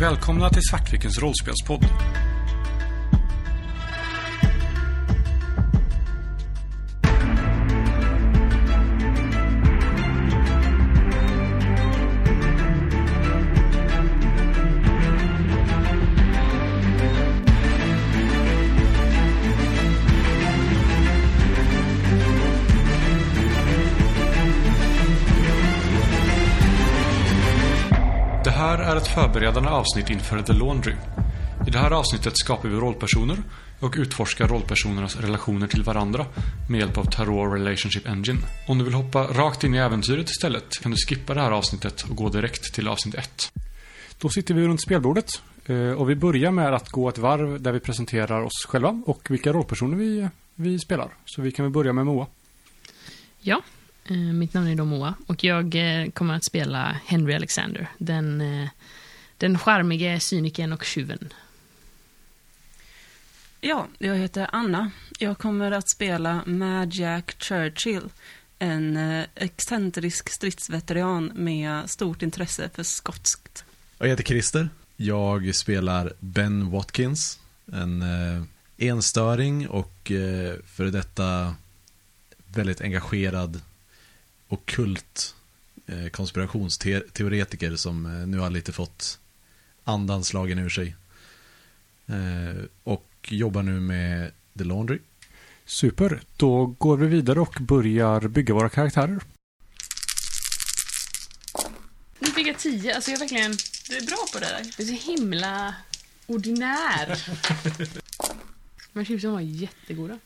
Välkomna till Svartvikens rollspelspodd. Förberedande avsnitt inför The Laundry. I det här avsnittet skapar vi rollpersoner och utforskar rollpersonernas relationer till varandra med hjälp av Tarot Relationship Engine. Om du vill hoppa rakt in i äventyret istället kan du skippa det här avsnittet och gå direkt till avsnitt 1. Då sitter vi runt spelbordet eh, och vi börjar med att gå ett varv där vi presenterar oss själva och vilka rollpersoner vi, vi spelar. Så vi kan väl börja med Moa. Ja, eh, mitt namn är då Moa och jag eh, kommer att spela Henry Alexander, den, den charmige cynikern och tjuven. Ja, jag heter Anna. Jag kommer att spela Mad Jack Churchill, en eh, excentrisk stridsveteran med stort intresse för skotskt. Jag heter Christer. Jag spelar Ben Watkins. En eh, enstöring och eh, för detta väldigt engagerad och kult konspirationsteoretiker som nu har lite fått andan slagen ur sig. Eh, och jobbar nu med The Laundry. Super, då går vi vidare och börjar bygga våra karaktärer. Nu fick jag tio, alltså jag är verkligen, Du är bra på det där. jag är så himla ordinär. Men chipsen var jättegoda.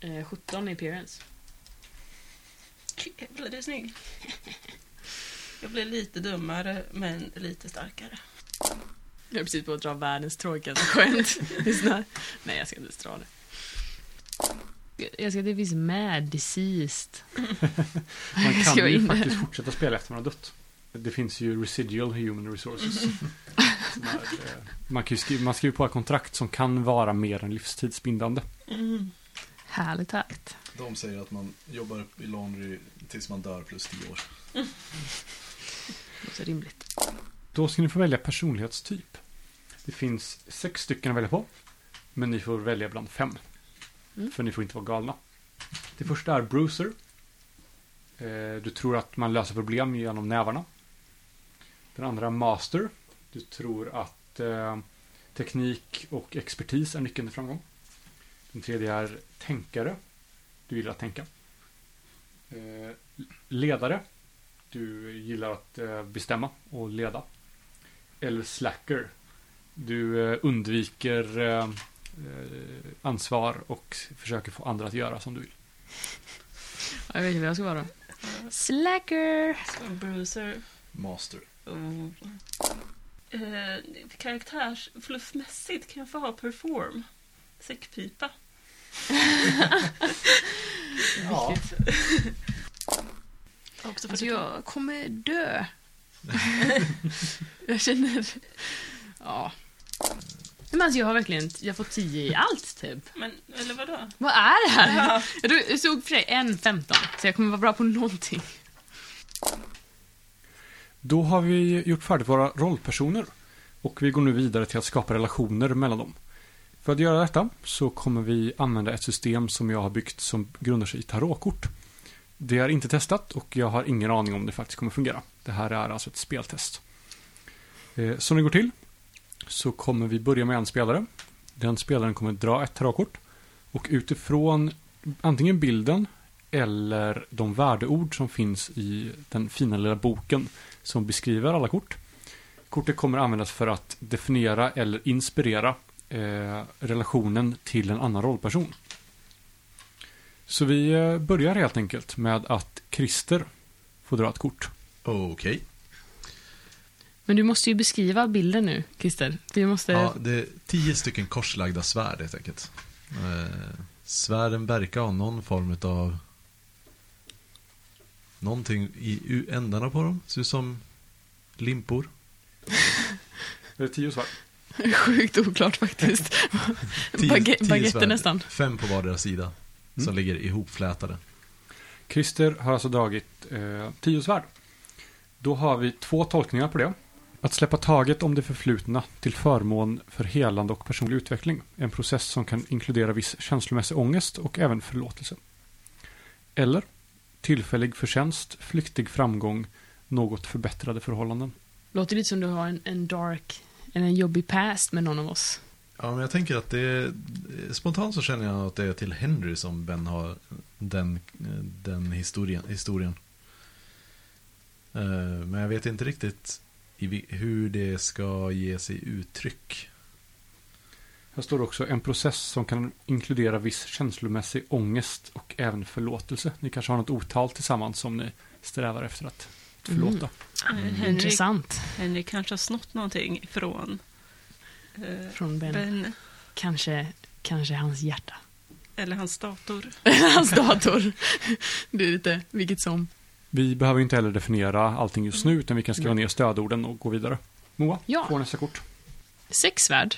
Eh, 17 i appearance. Jävlar, du är snygg. Jag blir lite dummare, men lite starkare. Jag är precis på att dra världens tråkigaste skämt. Nej, jag ska inte dra det. Jag ska att det finns mad, deceased. Man kan ju in där. faktiskt fortsätta spela efter man har dött. Det finns ju residual human resources. Eh, man, kan skriva, man skriver på ett kontrakt som kan vara mer än livstidsbindande. Mm. Härligt takt. De säger att man jobbar i Laundry tills man dör plus 10 år. Låter rimligt. Då ska ni få välja personlighetstyp. Det finns sex stycken att välja på. Men ni får välja bland fem. Mm. För ni får inte vara galna. Det första är Bruiser. Eh, Du tror att man löser problem genom nävarna. Den andra är Master. Du tror att eh, teknik och expertis är nyckeln till framgång. Den tredje är Tänkare. Du gillar att tänka. Eh, Ledare. Du gillar att eh, bestämma och leda. Eller slacker. Du eh, undviker eh, ansvar och försöker få andra att göra som du vill. Ja, Jag vet inte vad jag ska vara. Slacker! Bruiser. Master. Oh. Eh, karaktärsfluffmässigt kan jag få ha perform. Säckpipa. Ja. Också för Alltså jag kommer dö. jag känner... Ja. Men alltså jag har verkligen, jag fått 10 i allt typ. Men, eller vadå? Vad är det här? Ja. Jag såg för sig en 15, så jag kommer vara bra på någonting. Då har vi gjort färdigt våra rollpersoner. Och vi går nu vidare till att skapa relationer mellan dem. För att göra detta så kommer vi använda ett system som jag har byggt som grundar sig i tarotkort. Det är inte testat och jag har ingen aning om det faktiskt kommer fungera. Det här är alltså ett speltest. Eh, Som det går till så kommer vi börja med en spelare. Den spelaren kommer dra ett tarotkort. Och utifrån antingen bilden eller de värdeord som finns i den fina lilla boken som beskriver alla kort. Kortet kommer användas för att definiera eller inspirera eh, relationen till en annan rollperson. Så vi eh, börjar helt enkelt med att Christer får dra ett kort. Okej. Men du måste ju beskriva bilden nu, Christer. Vi måste... Ja, det är tio stycken korslagda svärd helt enkelt. Eh, svärden verkar ha någon form av Någonting i ändarna på dem. Ser ut som limpor. Det är tio svärd. Sjukt oklart faktiskt. Tio- Bagge- tio baguette svärd. nästan. Fem på vardera sida. Mm. Som ligger ihopflätade. Christer har alltså dragit eh, tio svärd. Då har vi två tolkningar på det. Att släppa taget om det förflutna till förmån för helande och personlig utveckling. En process som kan inkludera viss känslomässig ångest och även förlåtelse. Eller tillfällig förtjänst, flyktig framgång, något förbättrade förhållanden. Låter lite som du har en, en dark, eller en jobbig past med någon av oss. Ja, men jag tänker att det är, spontant så känner jag att det är till Henry som Ben har den, den historien. historien. Eh, Men jag vet inte riktigt hur det ska ge sig uttryck. Här står också en process som kan inkludera viss känslomässig ångest och även förlåtelse. Ni kanske har något otal tillsammans som ni strävar efter att förlåta. Mm. Henrik, Intressant. Henrik kanske har snott någonting från Från Ben. Ben. Kanske, kanske hans hjärta. Eller hans dator. hans dator. Det är lite vilket som. Vi behöver inte heller definiera allting just nu, utan vi kan skriva ner stödorden och gå vidare. Moa, Ja. får nästa kort. Sex svärd.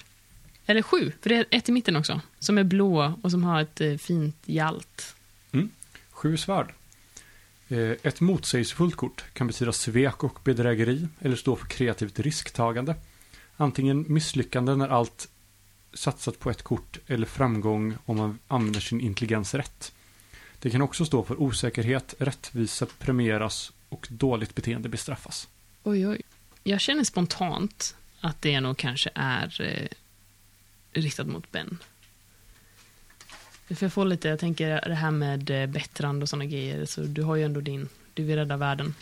Eller sju, för det är ett i mitten också. Som är blå och som har ett eh, fint hjalt. Sju svärd. Eh, Ett motsägelsefullt kort kan betyda svek och bedrägeri eller stå för kreativt risktagande. Antingen misslyckande när allt satsat på ett kort eller framgång om man använder sin intelligens rätt. Det kan också stå för osäkerhet, rättvisa premieras och dåligt beteende bestraffas. Oj, oj. Jag känner spontant att det nog kanske är eh, riktat mot Ben. För jag får lite, jag tänker det här med eh, bättrande och sådana grejer, så du har ju ändå din, du vill rädda världen.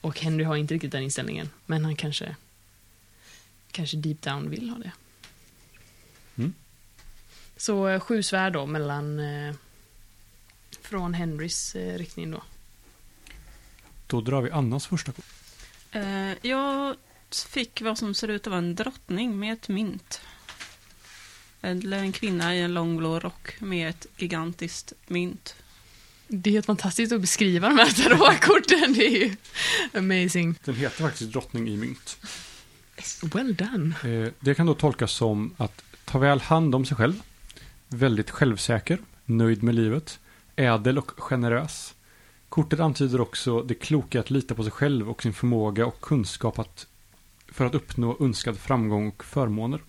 Och Henry har inte riktigt den inställningen, men han kanske, kanske deep down vill ha det. Mm. Så eh, sju svärd då mellan, eh, från Henrys eh, riktning då. Då drar vi Annas första kort. Eh, jag fick vad som ser ut att vara en drottning med ett mynt. Eller en kvinna i en lång blå rock med ett gigantiskt mynt. Det är helt fantastiskt att beskriva de här tarotkorten. Det är ju amazing. Den heter faktiskt Drottning i mynt. Well done. Eh, Det kan då tolkas som att ta väl hand om sig själv, väldigt självsäker, nöjd med livet, ädel och generös. Kortet antyder också det kloka att lita på sig själv och sin förmåga och kunskap att, för att uppnå önskad framgång och förmåner.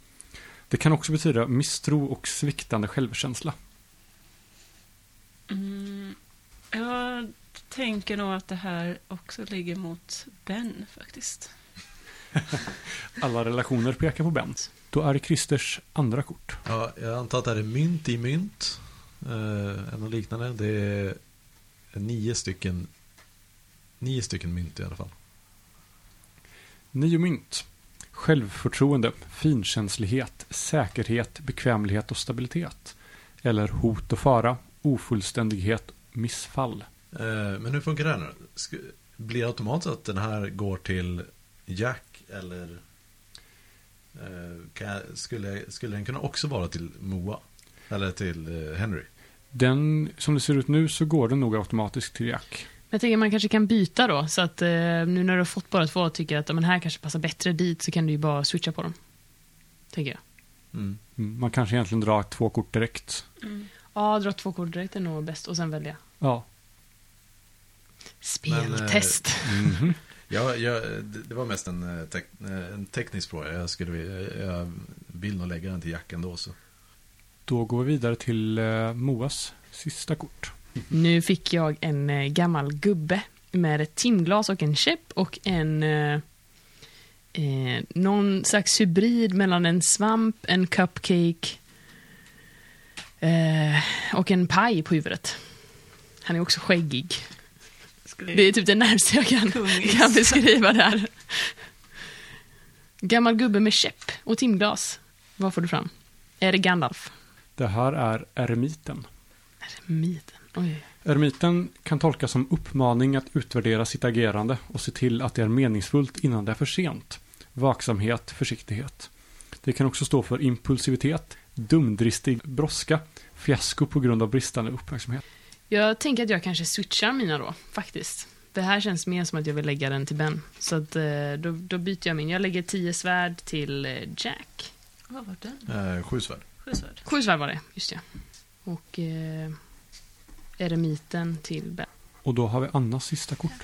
Det kan också betyda misstro och sviktande självkänsla. Mm, jag tänker nog att det här också ligger mot Ben faktiskt. Alla relationer pekar på Ben. Då är det Christers andra kort. Ja, jag antar att det är mynt i mynt. Eh, eller liknande. Det är nio stycken, nio stycken mynt i alla fall. Nio mynt. Självförtroende, finkänslighet, säkerhet, bekvämlighet och stabilitet. Eller hot och fara, ofullständighet, missfall. Eh, men hur funkar det här nu? Blir det automatiskt att den här går till Jack eller eh, jag, skulle, skulle den kunna också vara till Moa? Eller till eh, Henry? Den, som det ser ut nu så går den nog automatiskt till Jack. Jag tänker man kanske kan byta då, så att eh, nu när du har fått bara två och tycker att men här kanske passar bättre dit, så kan du ju bara switcha på dem. Tänker jag. Mm. Mm, Man kanske egentligen drar två kort direkt. Ja, dra två kort direkt är nog bäst och sen välja. Ja. Speltest. Mhm. Ja, jag, det var mest en, eh, tek, eh, en teknisk fråga. Jag, skulle, vilja- jag vill nog lägga den till Jack ändå. Så. Då går vi vidare till eh, Moas sista kort. Nu fick jag en eh, gammal gubbe med ett timglas och en käpp och en eh, eh, någon slags hybrid mellan en svamp, en cupcake eh, och en paj på huvudet. Han är också skäggig. Det är typ det närmaste jag kan, kan beskriva det här. Gammal gubbe med käpp och timglas. Vad får du fram? Är det Gandalf? Det här är eremiten. Eremiten. Oj. Eremiten kan tolkas som uppmaning att utvärdera sitt agerande och se till att det är meningsfullt innan det är för sent. Vaksamhet, försiktighet. Det kan också stå för impulsivitet, dumdristig brådska, fiasko på grund av bristande uppmärksamhet. Jag tänker att jag kanske switchar mina då, faktiskt. Det här känns mer som att jag vill lägga den till Ben. Så att, eh, då, då byter jag min. Jag lägger tio svärd till eh, Jack. Vad var den? Eh, sju svärd. Sju svärd. Sju svärd var det, just det. Och eh, eremiten till Ben. Och då har vi Annas sista kort.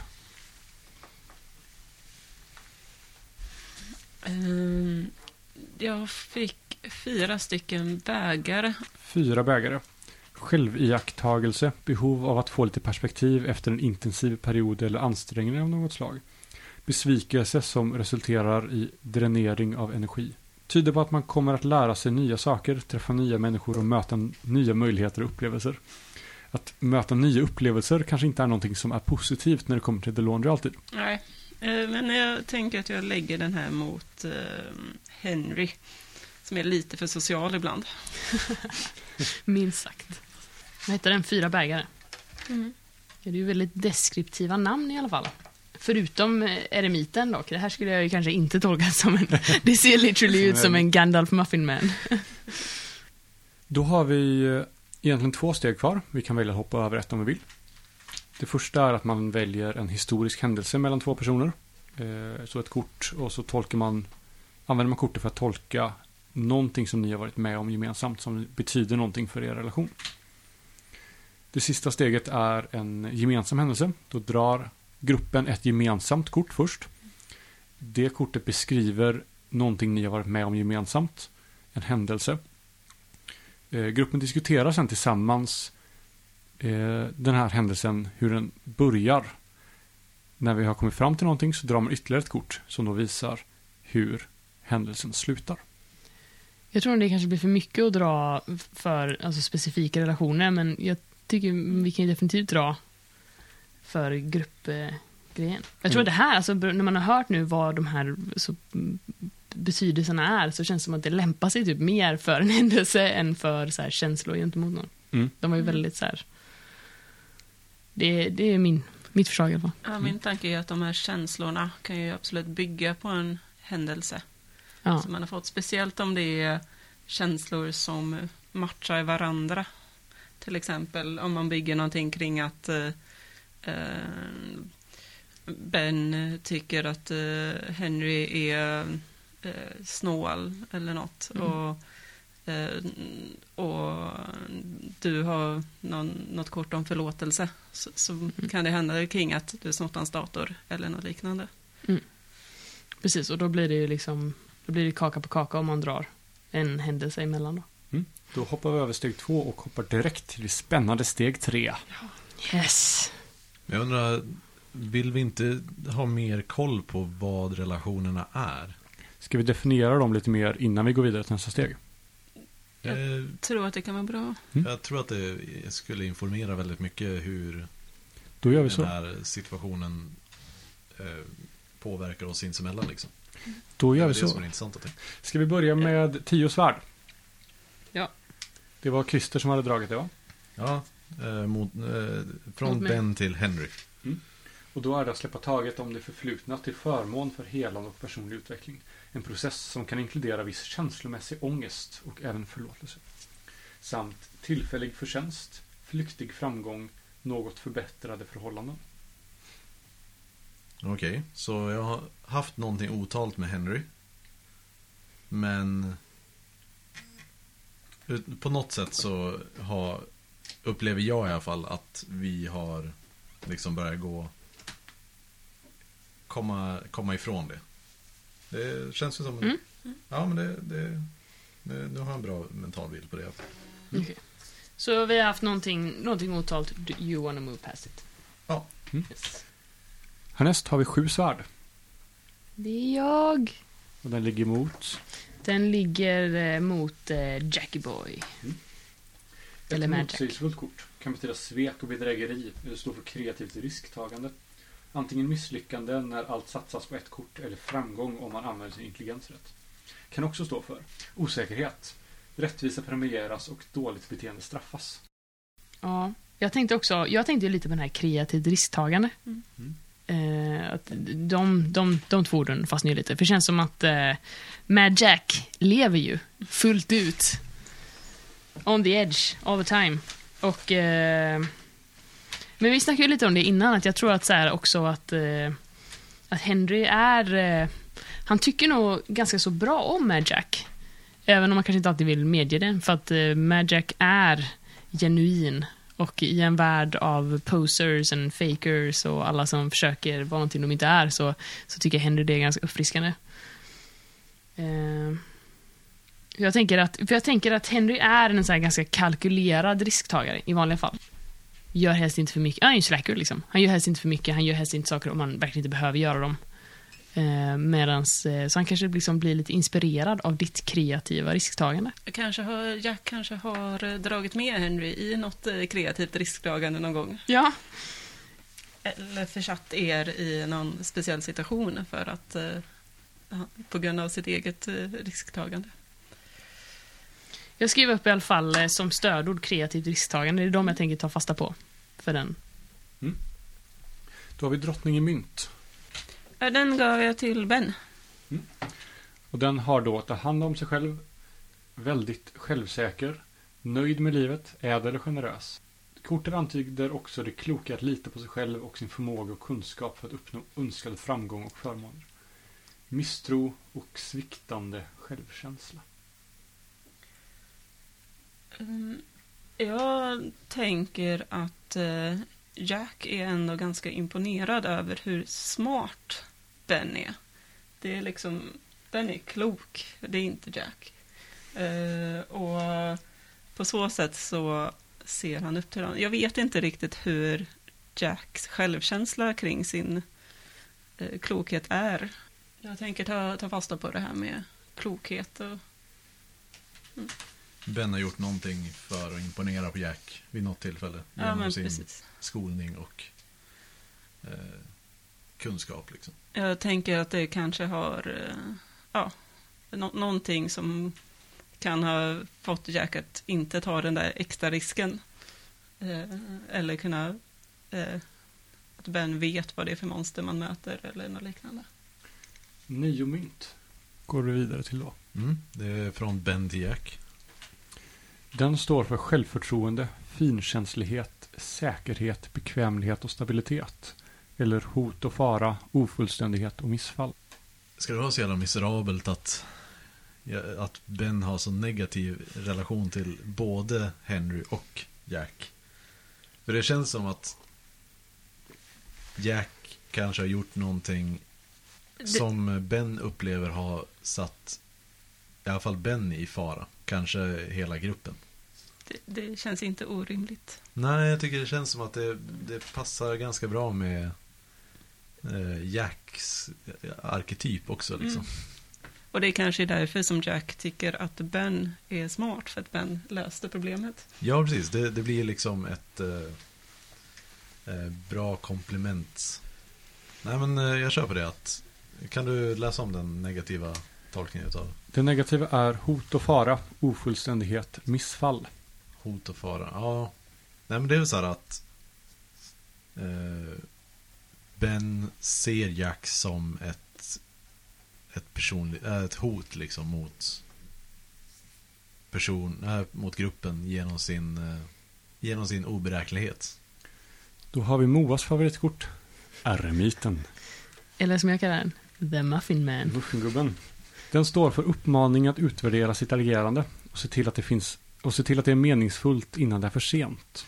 Ehm, jag fick fyra stycken bägare. Fyra bägare. Själviakttagelse, behov av att få lite perspektiv efter en intensiv period eller ansträngning av något slag. Besvikelse som resulterar i dränering av energi. Tyder på att man kommer att lära sig nya saker, träffa nya människor och möta nya möjligheter och upplevelser. Att möta nya upplevelser kanske inte är någonting som är positivt när det kommer till The Laundry alltid. Nej, eh, men jag tänker att jag lägger den här mot eh, Henry, som är lite för social ibland. Minst sagt. Vad heter den? Fyra bägare. Mm. Det är ju väldigt deskriptiva namn i alla fall. Förutom eh, eremiten dock. Det här skulle jag ju kanske inte tolka som en... Det ser literally ut som en Gandalf Muffin Man. Då har vi eh, egentligen två steg kvar. Vi kan välja att hoppa över ett om vi vill. Det första är att man väljer en historisk händelse mellan två personer. Eh, Så ett kort och så tolkar man, använder man kortet för att tolka någonting som ni har varit med om gemensamt som betyder någonting för er relation. Det sista steget är en gemensam händelse. Då drar gruppen ett gemensamt kort först. Det kortet beskriver någonting ni har varit med om gemensamt. En händelse. Eh, gruppen diskuterar sen tillsammans eh, den här händelsen, hur den börjar. När vi har kommit fram till någonting så drar man ytterligare ett kort som då visar hur händelsen slutar. Jag tror det kanske blir för mycket att dra för alltså, specifika relationer, men jag tycker vi kan ju definitivt dra för gruppgrejen. Jag tror Mm. att det här, alltså, när man har hört nu vad de här så, mm, betydelserna är, så känns det som att det lämpar sig typ mer för en händelse än för så här, känslor gentemot någon. Mm. De var ju väldigt så här... Det, det är min, mitt förslag i alla fall. Ja, min tanke är att de här känslorna kan ju absolut bygga på en händelse Ja. som man har fått. Speciellt om det är känslor som matchar varandra. Till exempel om man bygger någonting kring att eh, eh, Ben tycker att eh, Henry är snål eller något. Mm. Och, och du har någon, något kort om förlåtelse. Så, så kan det hända kring att du snott hans dator eller något liknande. Precis, och då blir det ju liksom... Då blir det kaka på kaka om man drar en händelse emellan då. Då hoppar vi över steg två och hoppar direkt till det spännande steg tre. Yes! Jag undrar, vill vi inte ha mer koll på vad relationerna är? Ska vi definiera dem lite mer innan vi går vidare till nästa steg? Ja. Eh, Tror att det kan vara bra. Mm. Jag tror att det skulle informera väldigt mycket hur Då gör vi den så. här situationen eh, påverkar oss sinsemellan. Liksom. Då Det gör är vi det som så. är intressant att tänka. Ska vi börja med tio svärd? Det var Christer som hade dragit det va? Ja, eh, mot, eh, från Mot. Ben till Henry. Och då är det att släppa taget om det förflutna till förmån för helande och personlig utveckling. En process som kan inkludera viss känslomässig ångest och även förlåtelse. Samt tillfällig förtjänst, flyktig framgång, något förbättrade förhållanden. Okej, så jag har haft någonting otalt med Henry. Men på något sätt så har, upplever jag i alla fall att vi har liksom börjat gå komma, komma ifrån det. Det känns ju som Mm. Ja, men det, det, det, nu har jag en bra mental bild på det. Mm. Okej. Så vi har haft någonting, någonting otalt. Do you wanna move past it? Ja. Mm. Yes. Härnäst har vi sju svärd. Det är jag. Och den ligger mot Den ligger eh, mot eh, Jackie Boy. Eller Ett Magic. motsägelsefullt kort kan betyda svek och bedrägeri. Det står för kreativt risktagande. Antingen misslyckande när allt satsas på ett kort eller framgång om man använder sin intelligens rätt. Kan också stå för osäkerhet. Rättvisa premieras och dåligt beteende straffas. Ja, jag tänkte också, jag tänkte ju lite på den här kreativt risktagande. Mm. Eh, att de, de, de två orden fastnar ju lite. För det känns som att eh, Mad Jack lever ju fullt ut. On the edge, all the time. Och... Eh, men vi snackade ju lite om det innan, att jag tror att så här också att, eh, att Henry är... Eh, han tycker nog ganska så bra om Mad Jack. Även om man kanske inte alltid vill medge det. För att eh, Mad Jack är genuin. Och i en värld av posers and fakers och alla som försöker vara någonting de inte är så, så tycker jag Henry det är ganska uppfriskande. Eh, jag, tänker att, för jag tänker att Henry är en sån här ganska kalkylerad risktagare i vanliga fall. Gör helst inte för mycket. Han är ju en slacker liksom. Han gör helst inte för mycket, han gör helst inte saker om man verkligen inte behöver göra dem. Eh, medans, eh, så han kanske liksom blir lite inspirerad av ditt kreativa risktagande. Kanske har, Jack kanske har eh, dragit med Henry i något eh, kreativt risktagande någon gång. Ja. Eller försatt er i någon speciell situation för att eh, på grund av sitt eget eh, risktagande. Jag skriver upp i alla fall eh, som stödord kreativt risktagande. Det är de jag tänker ta fasta på för den. Då har vi drottningen mynt. Den gav jag till Ben. Och den har då att ta hand om sig själv, väldigt självsäker, nöjd med livet, ädel och generös. Kortet antyder också det kloka att lita på sig själv och sin förmåga och kunskap för att uppnå önskad framgång och förmåner. Misstro och sviktande självkänsla. Mm, Jag tänker att eh, Jack är ändå ganska imponerad över hur smart Ben är. Det är liksom, Ben är klok, det är inte Jack. Eh, och på så sätt så ser han upp till honom. Jag vet inte riktigt hur Jacks självkänsla kring sin eh, klokhet är. Jag tänker ta, ta fasta på det här med klokhet och mm. Ben har gjort någonting för att imponera på Jack vid något tillfälle. Ja, Genom men sin precis. skolning och eh, kunskap. Liksom. Jag tänker att det kanske har, eh, ja, nå- någonting som kan ha fått Jack att inte ta den där extra risken. Eh, eller kunna, eh, att Ben vet vad det är för monster man möter eller något liknande. Nio mynt går vi vidare till då. Mm, det är från Ben till Jack. Den står för självförtroende, finkänslighet, säkerhet, bekvämlighet och stabilitet. Eller hot och fara, ofullständighet och missfall. Ska det vara så jävla miserabelt att, att Ben har så negativ relation till både Henry och Jack? För det känns som att Jack kanske har gjort någonting Det- som Ben upplever har satt i alla fall Ben i fara. Kanske hela gruppen. Det, det känns inte orimligt. Nej, jag tycker det känns som att det, det passar ganska bra med eh, Jacks arketyp också. Liksom. Mm. Och det är kanske därför som Jack tycker att Ben är smart, för att Ben löste problemet. Ja, precis. Det, det blir liksom ett eh, eh, bra komplement. Nej, men eh, jag kör på det. Att, kan du läsa om den negativa tolkningen utav Det negativa är hot och fara, ofullständighet, missfall. hot och fara? Ja, nej men det är väl så här att eh, Ben ser Jack som ett, ett, personligt, äh, ett hot liksom mot person, äh, mot gruppen genom sin, eh, genom sin oberäknelighet. Då har vi Moas favoritkort. Eremiten. Eller som jag kallar den, The Muffin Man. Muffingubben. Den står för uppmaning att utvärdera sitt agerande och se till att det finns och se till att det är meningsfullt innan det är för sent.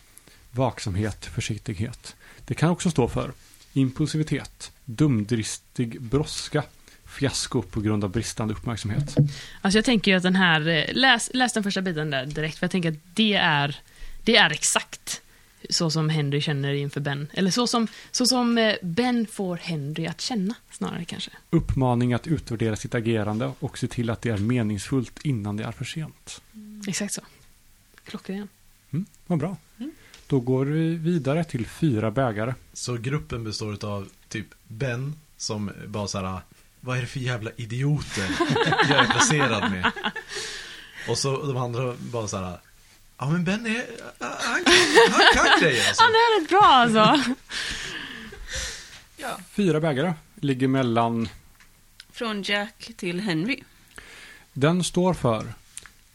Vaksamhet, försiktighet. Det kan också stå för impulsivitet, dumdristig brådska, fiasko på grund av bristande uppmärksamhet. Alltså jag tänker ju att den här, eh, läs, läs den första biten där direkt, för jag tänker att det är, det är exakt så som Henry känner inför Ben. Eller så som, så som eh, Ben får Henry att känna, snarare kanske. Uppmaning att utvärdera sitt agerande och se till att det är meningsfullt innan det är för sent. Exakt så. Klockren. Mm, vad bra. Mm. Då går vi vidare till fyra bägare. Så gruppen består av typ Ben som bara så här, vad är det för jävla idioter jag är placerad med? Och så de andra bara så här, ja men Ben är, han kan, han kan grejer alltså. Han är rätt bra alltså. Ja. Fyra bägare ligger mellan Från Jack till Henry. Den står för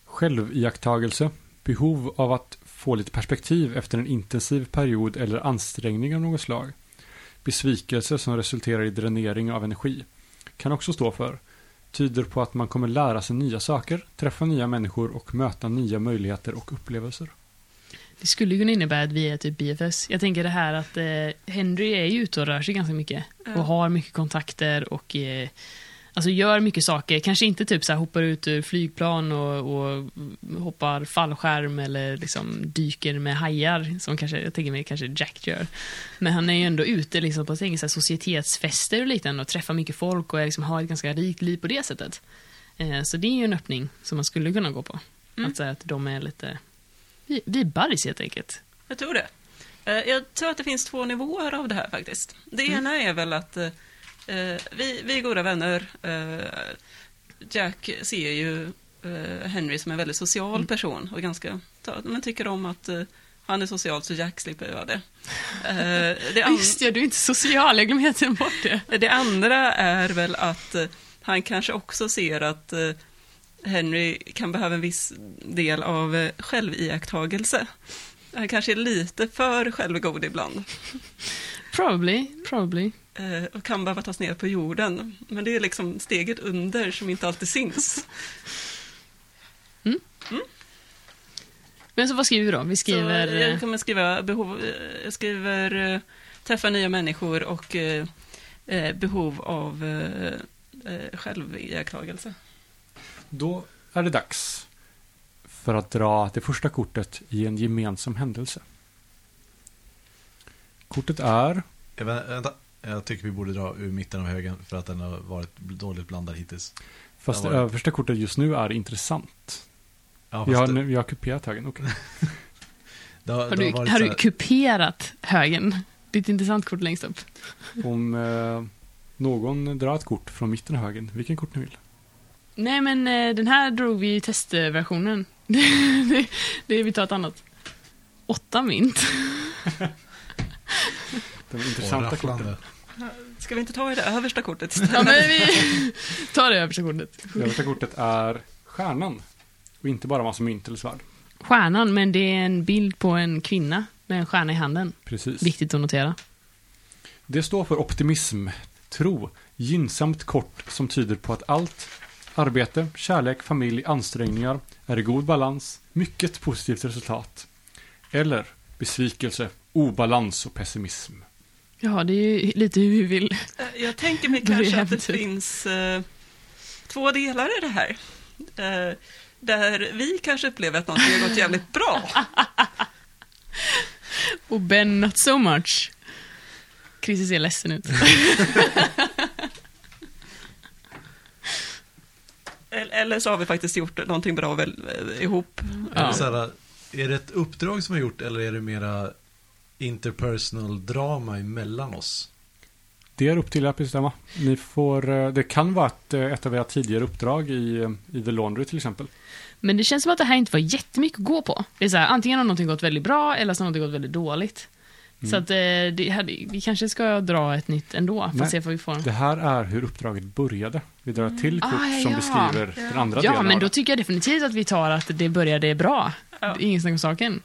själviakttagelse, behov av att få lite perspektiv efter en intensiv period eller ansträngning av något slag. Besvikelse som resulterar i dränering av energi. Kan också stå för tyder på att man kommer lära sig nya saker, träffa nya människor och möta nya möjligheter och upplevelser. Det skulle ju kunna innebära att vi är typ BFS. Jag tänker det här att eh, Henry är ju ute och rör sig ganska mycket. Och har mycket kontakter och eh, Alltså gör mycket saker, kanske inte typ så här hoppar ut ur flygplan och, och hoppar fallskärm eller liksom dyker med hajar, som kanske, jag tänker mig kanske Jack gör. Men han är ju ändå ute liksom på så här, societetsfester och liknande och träffar mycket folk och är liksom, har ett ganska rikt liv på det sättet. Eh, så det är ju en öppning som man skulle kunna gå på. Mm. Att säga att de är lite, vi, vi är buddies helt enkelt. Jag tror det. Eh, Jag tror att det finns två nivåer av det här faktiskt. Det ena är väl att eh, vi, vi är goda vänner. Eh, Jack ser ju eh, Henry som en väldigt social person och ganska, men tycker om att eh, han är social så Jack slipper göra det. Eh, det, Just ja, du är inte social, jag glömde helt bort det. det andra är väl att eh, han kanske också ser att eh, Henry kan behöva en viss del av eh, själviakttagelse. Han kanske är lite för självgod ibland. Probably, probably. Eh, och kan behöva tas ner på jorden. Men det är liksom steget under som inte alltid syns. Men så vad skriver vi då? Vi skriver... Så jag kommer skriva behov, eh, jag skriver eh, träffa nya människor och eh, eh, behov av eh, eh, själviakttagelse. Då är det dags för att dra det första kortet i en gemensam händelse. Kortet är Eh, vä- Vänta, jag tycker vi borde dra ur mitten av högen för att den har varit dåligt blandad hittills. Fast det var det? översta kortet just nu är intressant. Ja, Vi fast har, det- vi har kuperat högen. okej. det har, Har det du, varit har så du här- kuperat högen? Det är ett intressant kort längst upp. Om eh, någon drar ett kort från mitten av högen, vilken kort ni vill. Nej, men eh, den här drog vi i testversionen. det, det, vi tar ett annat. Åtta mynt. De intressanta korten. Ska vi inte ta i det översta kortet istället? Ja, men vi tar det översta kortet. Det översta kortet är stjärnan. Och inte bara massa mynt eller svärd. Stjärnan, men det är en bild på en kvinna med en stjärna i handen. Precis. Viktigt att notera. Det står för optimism, tro, gynnsamt kort som tyder på att allt arbete, kärlek, familj, ansträngningar är i god balans, mycket positivt resultat. Eller besvikelse, obalans och pessimism. Ja, det är ju lite hur vi vill. Eh, Jag tänker mig kanske att det finns eh, två delar i det här. Eh, där vi kanske upplever att någonting har gått jävligt bra. Och Ben not so much. Christer ser ledsen ut. Eller eller så har vi faktiskt gjort någonting bra väl, eh, ihop. Är, Ja. det så här, är det ett uppdrag som vi har gjort eller är det mera interpersonal drama emellan oss? Det är upp till er att bestämma. Ni får, eh, det kan vara ett, eh, ett av era tidigare uppdrag i, eh, i The Laundry till exempel. Men det känns som att det här inte var jättemycket att gå på. Det är så här, antingen har någonting gått väldigt bra eller så har någonting gått väldigt dåligt. Så att det hade, vi kanske ska dra ett nytt ändå, för att se vad vi får. Det här är hur uppdraget började. Vi drar ett till kort Ah, ja, som ja. beskriver Ja. den andra Ja, delen men av då tycker jag definitivt att vi tar att det började bra. Ja. Det är Ingen snack om saken.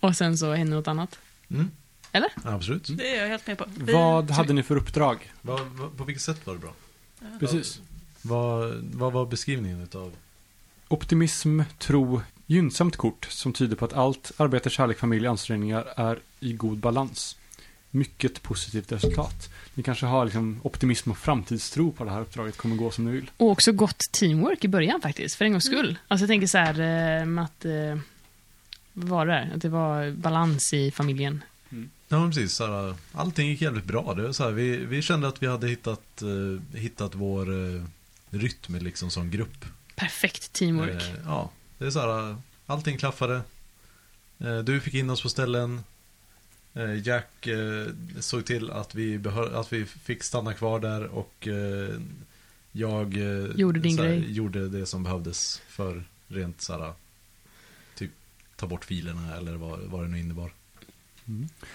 Och sen så händer något annat. Mm. Eller? Absolut. Det är jag helt med på. Vi- Vad hade ni för uppdrag? Vad, vad, på vilket sätt var det bra? Precis. Vad, vad var beskrivningen utav? Optimism, tro, gynnsamt kort som tyder på att allt arbete, kärlek, familj, ansträngningar är i god balans. Mycket positivt resultat. Ni kanske har liksom optimism och framtidstro på det här uppdraget kommer gå som ni vill. Och också gott teamwork i början faktiskt, för en gångs skull. Alltså jag tänker så här eh, med att... Vad var det? där? Att det var balans i familjen. Ja, men precis. Så här, allting gick jävligt bra. Det var så här, vi, vi kände att vi hade hittat, eh, hittat vår eh, rytm liksom som grupp. Perfekt teamwork. Eh, ja, det är så här, allting klaffade. Eh, du fick in oss på ställen. Eh, Jack eh, såg till att vi, behö- att vi fick stanna kvar där och eh, jag Gjorde din här, grej. gjorde det som behövdes för rent så här, ta bort filerna eller vad, vad det nu innebar.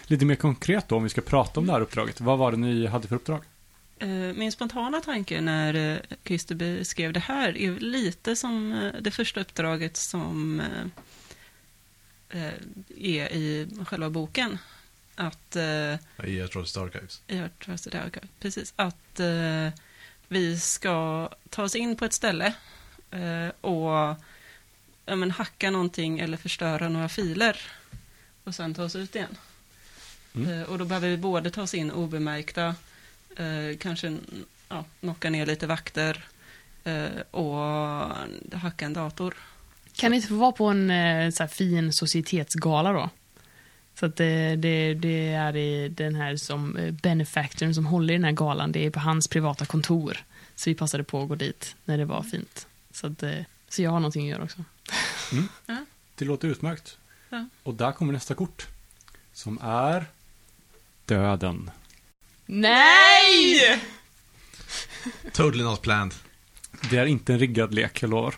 Lite mer konkret då, om vi ska prata om det här uppdraget. Vad var det ni hade för uppdrag? Eh, Min spontana tanke när eh, Christer beskrev det här är lite som eh, det första uppdraget som är i själva boken. Att I Atrocity Archives. i Our Trusted Archive, precis. Att vi ska ta oss in på ett ställe och ja, men, hacka någonting eller förstöra några filer och sen ta oss ut igen. Mm. Eh, och då behöver vi både ta oss in obemärkta, eh, kanske ja, knocka ner lite vakter eh, och hacka en dator. Kan det inte få vara på en eh, så här fin societetsgala då? Så att det, det, det är den här som eh, benefactorn som håller i den här galan, det är på hans privata kontor. Så vi passade på att gå dit när det var fint. Så, att, eh, så jag har någonting att göra också. Det låter utmärkt. Ja. Och där kommer nästa kort. Som är döden. Nej! Totally not planned. Det är inte en riggad lek, jag lovar.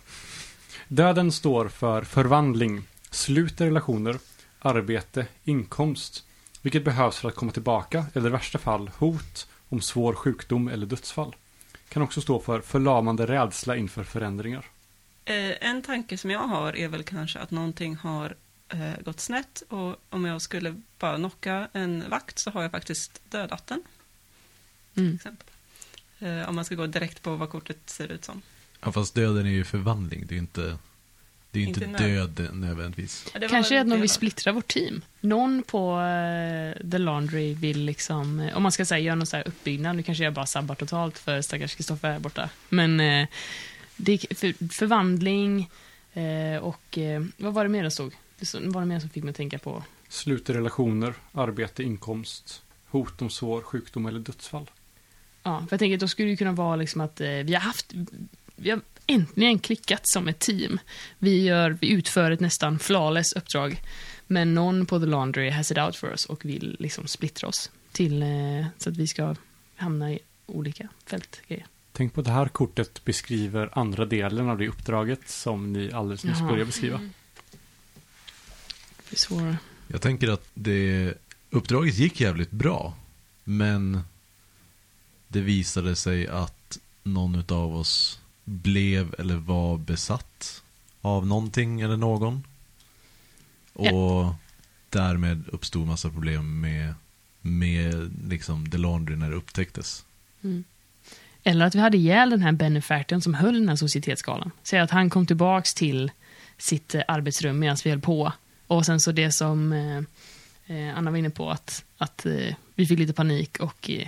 Döden står för förvandling, slut i relationer, arbete, inkomst, vilket behövs för att komma tillbaka, eller i värsta fall hot om svår sjukdom eller dödsfall. Kan också stå för förlamande rädsla inför förändringar. Eh, en tanke som jag har är väl kanske att någonting har eh, gått snett och om jag skulle bara knocka en vakt så har jag faktiskt dödat den. Mm. Till exempel. Eh, om man ska gå direkt på vad kortet ser ut som. Ja, fast döden är ju förvandling. Det är ju inte, det är ju inte, Inte död nödvändigtvis. Ja, Kanske att någon vill splittra vårt team. Någon på eh, The Laundry vill liksom, eh, om man ska säga göra någon så här uppbyggnad, nu kanske jag bara sabbar totalt för stackars Kristoffer här borta. Men eh, det för, förvandling eh, och eh, vad var det mer det stod? Det var det mer som fick mig att tänka på? Slut i relationer, arbete, inkomst, hot om svår sjukdom eller dödsfall. Ja, för jag tänker att då skulle det kunna vara liksom att eh, vi har haft, vi har äntligen klickat som ett team. Vi, gör, vi utför ett nästan flawless uppdrag. Men någon på The Laundry has it out for us och vill liksom splittra oss till eh, så att vi ska hamna i olika fältgrejer. Tänk på att det här kortet beskriver andra delen av det uppdraget som ni alldeles nyss började beskriva. Det är svårare. Jag tänker att det, uppdraget gick jävligt bra. Men det visade sig att någon av oss blev eller var besatt av någonting eller någon. Och därmed uppstod massa problem med, med liksom The Laundry när det upptäcktes. Mm. Eller att vi hade ihjäl den här benefactorn som höll den här societetsskalan. Säg att han kom tillbaks till sitt eh, arbetsrum medan vi höll på. Och sen så det som eh, eh, Anna var inne på, att, att eh, vi fick lite panik och eh,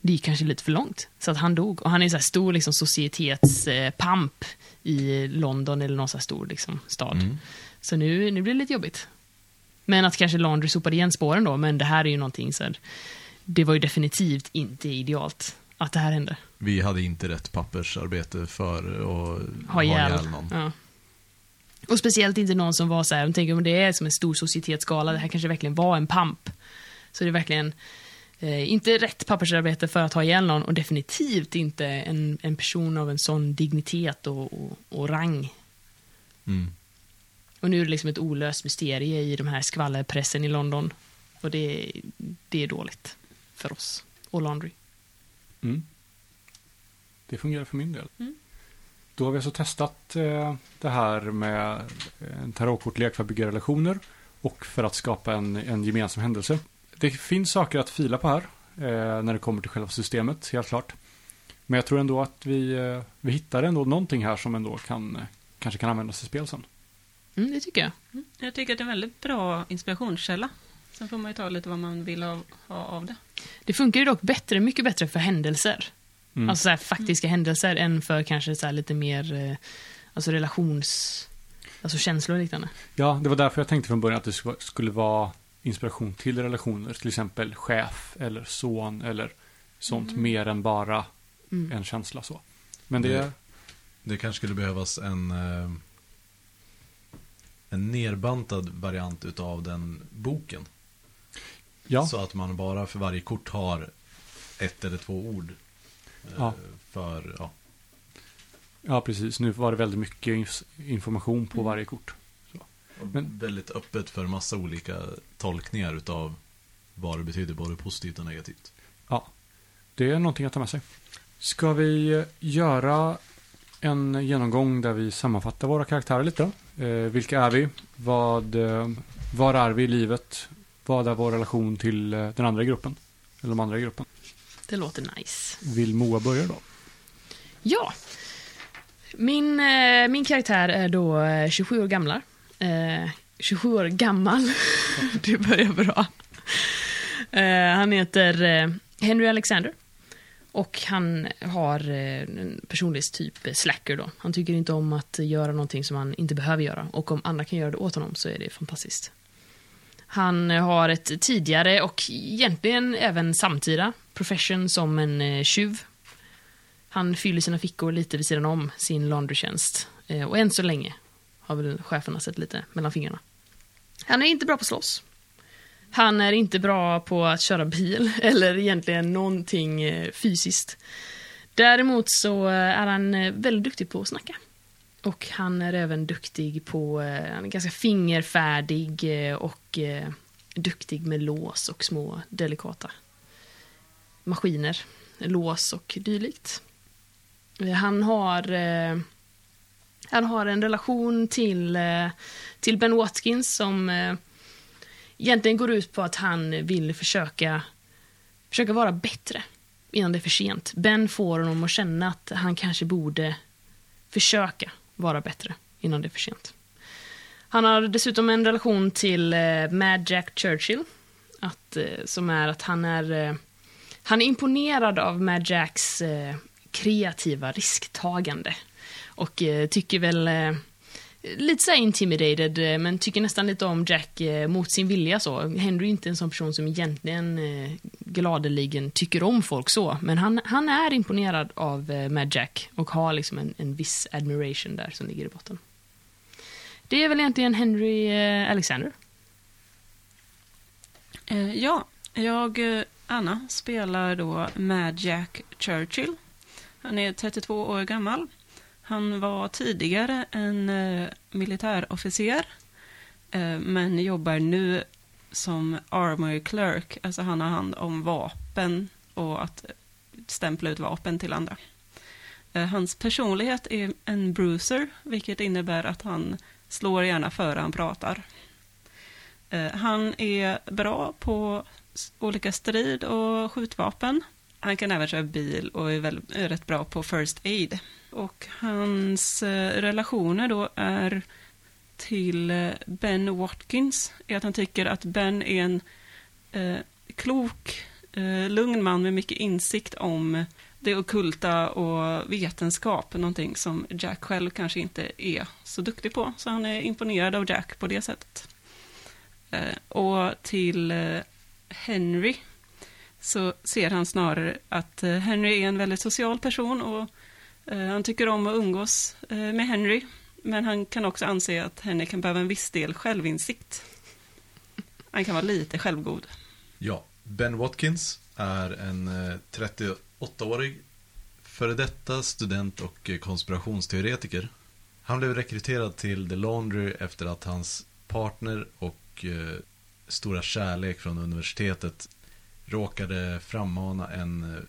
det gick kanske lite för långt. Så att han dog. Och han är så här stor liksom, societetspamp i London eller någon så här stor liksom, stad. Mm. Så nu, nu blir det lite jobbigt. Men att kanske Laundry sopade igen spåren då, men det här är ju någonting så här, det var ju definitivt inte idealt att det här hände. Vi hade inte rätt pappersarbete för att Ha ihjäl. någon. Ja. Och speciellt inte någon som var så här, de tänker om det är som en stor societetsskala, det här kanske verkligen var en pamp. Så det är verkligen eh, inte rätt pappersarbete för att ha ihjäl någon och definitivt inte en, en person av en sån dignitet och, och, och rang. Mm. Och nu är det liksom ett olöst mysterie i de här skvallerpressen i London. Och det, det är dåligt för oss och Laundry. Mm. Det fungerar för min del. Mm. Då har vi alltså testat eh, det här med en tarotkortlek för att bygga relationer och för att skapa en, en gemensam händelse. Det finns saker att fila på här eh, när det kommer till själva systemet, helt klart. Men jag tror ändå att vi, eh, vi hittar ändå någonting här som ändå kan, eh, kanske kan användas i spel sen. Mm, det tycker jag. Mm. Jag tycker att det är en väldigt bra inspirationskälla. Sen får man ju ta lite vad man vill ha, ha av det. Det funkar ju dock bättre, mycket bättre för händelser. Mm. Alltså så här, faktiska händelser än för kanske så här lite mer eh, alltså relations... Alltså känslor och liknande. Ja, det var därför jag tänkte från början att det sk- skulle vara inspiration till relationer. Till exempel chef eller son eller sånt. Mm. Mer än bara Mm. en känsla så. Men det, Det- Det kanske skulle behövas en, eh, en nerbantad variant utav den boken. Ja, Så att man bara för varje kort har ett eller två ord. eh, Ja. För, ja. ja, precis. Nu var det väldigt mycket inf- information på Mm. varje kort. Men- väldigt öppet för massa olika tolkningar utav vad det betyder, både positivt och negativt. Det är någonting att ta med sig. Ska vi göra en genomgång där vi sammanfattar våra karaktärer lite? Eh, vilka är vi? Vad, eh, var är vi i livet? Vad är vår relation till eh, den andra gruppen? Eller de andra i gruppen? Det låter nice. Vill Moa börja då? Ja. Min, eh, min karaktär är då eh, 27 år gammal. Eh, 27 år gammal. det börjar bra. Eh, han heter eh, Henry Alexander. Och han har eh, en personlighetstyp eh, slacker då. Han tycker inte om att göra någonting som han inte behöver göra. Och om andra kan göra det åt honom så är det fantastiskt. Han har ett tidigare och egentligen även samtida profession som en eh, tjuv. Han fyller sina fickor lite vid sidan om sin laundrytjänst. Eh, och än så länge har väl cheferna sett lite mellan fingrarna. Han är inte bra på att slåss. Han är inte bra på att köra bil eller egentligen någonting eh, fysiskt. Däremot så är han väldigt duktig på att snacka. Och han är även duktig på, eh, han är ganska fingerfärdig eh, och eh, duktig med lås och små delikata maskiner, lås och dylikt. Han har, han har en relation till, till Ben Watkins som egentligen går ut på att han vill försöka, försöka vara bättre innan det är för sent. Ben får honom att känna att han kanske borde försöka vara bättre innan det är för sent. Han har dessutom en relation till eh, Mad Jack Churchill. Att, eh, som är att han är, eh, han är imponerad av Mad Jacks eh, kreativa risktagande. Och eh, tycker väl eh, lite så intimidated, eh, men tycker nästan lite om Jack eh, mot sin vilja så. Henry är inte en sån person som egentligen eh, gladeligen tycker om folk så, men han, han är imponerad av Mad Jack och har liksom en, en viss admiration där som ligger i botten. Det är väl egentligen Henry Alexander. Ja, jag, Anna, spelar då Mad Jack Churchill. Han är 32 år gammal. Han var tidigare en eh, militärofficer, eh, men jobbar nu som armory clerk. Alltså han har hand om vapen och att stämpla ut vapen till andra. Eh, hans personlighet är en bruiser, vilket innebär att han slår gärna före han pratar. Han är bra på olika strid och skjutvapen. Han kan även köra bil och är, väl, är rätt bra på first aid. Och hans eh, relationer då är till eh, Ben Watkins är att han tycker att Ben är en eh, klok, eh, lugn man med mycket insikt om det ockulta och vetenskap, någonting som Jack själv kanske inte är så duktig på. Så han är imponerad av Jack på det sättet. Eh, och till eh, Henry så ser han snarare att eh, Henry är en väldigt social person och eh, han tycker om att umgås eh, med Henry. Men han kan också anse att Henry kan behöva en viss del självinsikt. Han kan vara lite självgod. Ja, Ben Watkins är en 38-årig före detta student och konspirationsteoretiker. Han blev rekryterad till The Laundry efter att hans partner och stora kärlek från universitetet råkade frammana en eh,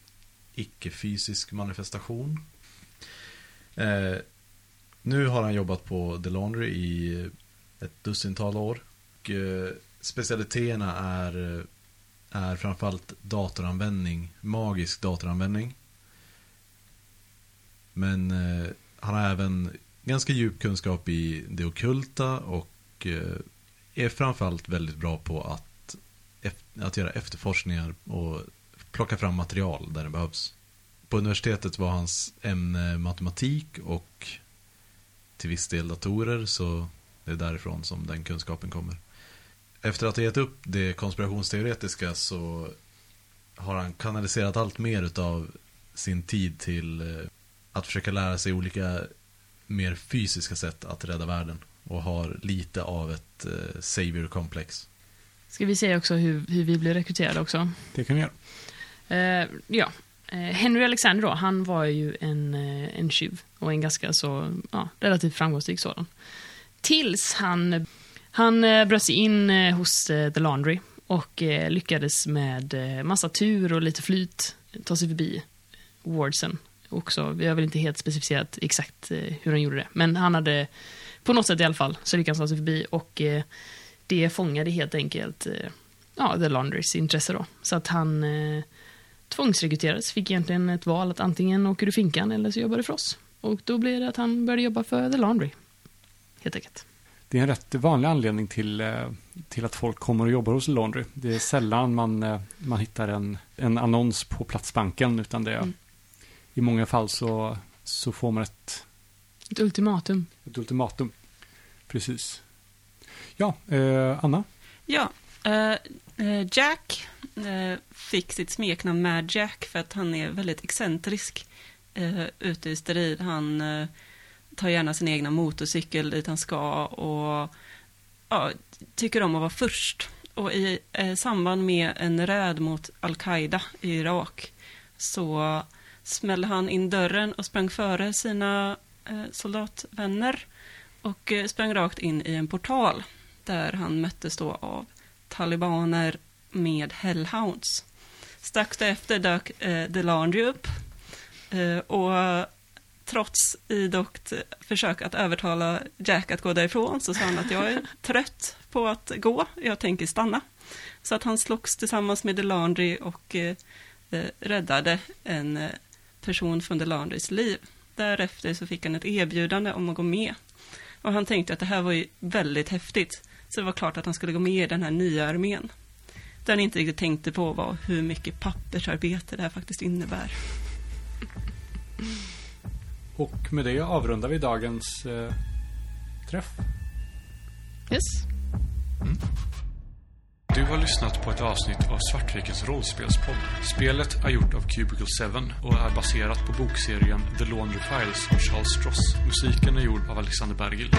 icke-fysisk manifestation. Eh, nu har han jobbat på The Laundry i eh, ett dussintal år. Och, eh, specialiteterna är, eh, är framförallt datoranvändning, magisk datoranvändning. Men eh, han har även ganska djup kunskap i det ockulta och eh, är framförallt väldigt bra på att, att göra efterforskningar och plocka fram material där det behövs. På universitetet var hans ämne matematik och till viss del datorer, så det är därifrån som den kunskapen kommer. Efter att ha gett upp det konspirationsteoretiska så har han kanaliserat allt mer utav sin tid till eh, att försöka lära sig olika mer fysiska sätt att rädda världen och har lite av ett eh, savior-komplex. Ska vi säga också hur, hur vi blev rekryterade också? Det kan vi göra. Eh, ja. Eh, Henry Alexander då, han var ju en, eh, en tjuv och en ganska så, ja, relativt framgångsrik sådan. Tills han, han eh, bröt sig in hos The Laundry och lyckades med massa tur och lite flyt ta sig förbi Wardsen. Också, vi har väl inte helt specificerat exakt hur han gjorde det, men han hade på något sätt i alla fall så lyckades han ta sig förbi och det fångade helt enkelt eh, ja, The Laundrys intresse då. Så att han eh, tvångsrekryterades, fick egentligen ett val att antingen åker du finkan eller så jobbar du för oss. Och då blev det att han började jobba för The Laundry. Helt enkelt. det är en rätt vanlig anledning till, eh, till att folk kommer och jobbar hos Laundry. Det är sällan man, eh, man hittar en, en annons på Platsbanken, utan det Mm. i många fall så, så får man ett, Ett ultimatum. ett ultimatum. Precis. Ja, eh, Anna? Ja, eh, eh, Jack eh, fick sitt smeknamn Mad Jack för att han är väldigt excentrisk eh, ute i strid. Han eh, tar gärna sin egna motorcykel dit han ska och ja, tycker om att vara först. Och i eh, samband med en räd mot Al-Qaida i Irak så smällde han in dörren och sprang före sina eh, soldatvänner och eh, sprang rakt in i en portal där han möttes då av talibaner med hellhounds. Strax därefter dök eh, Delandry upp eh, och trots idogt försök att övertala Jack att gå därifrån så sa han att jag är trött på att gå, jag tänker stanna. Så att han slogs tillsammans med Delandry och eh, eh, räddade en eh, person från Delandrys liv. Därefter så fick han ett erbjudande om att gå med. Och han tänkte att det här var ju väldigt häftigt. Så det var klart att han skulle gå med i den här nya armén. Det han inte riktigt tänkte på var hur mycket pappersarbete det här faktiskt innebär. Och med det avrundar vi dagens eh, träff. Yes. Du har lyssnat på ett avsnitt av Svartvikens rollspelspodd. Spelet är gjort av Cubicle 7 och är baserat på bokserien The Laundry Files av Charles Stross. Musiken är gjord av Alexander Bergil.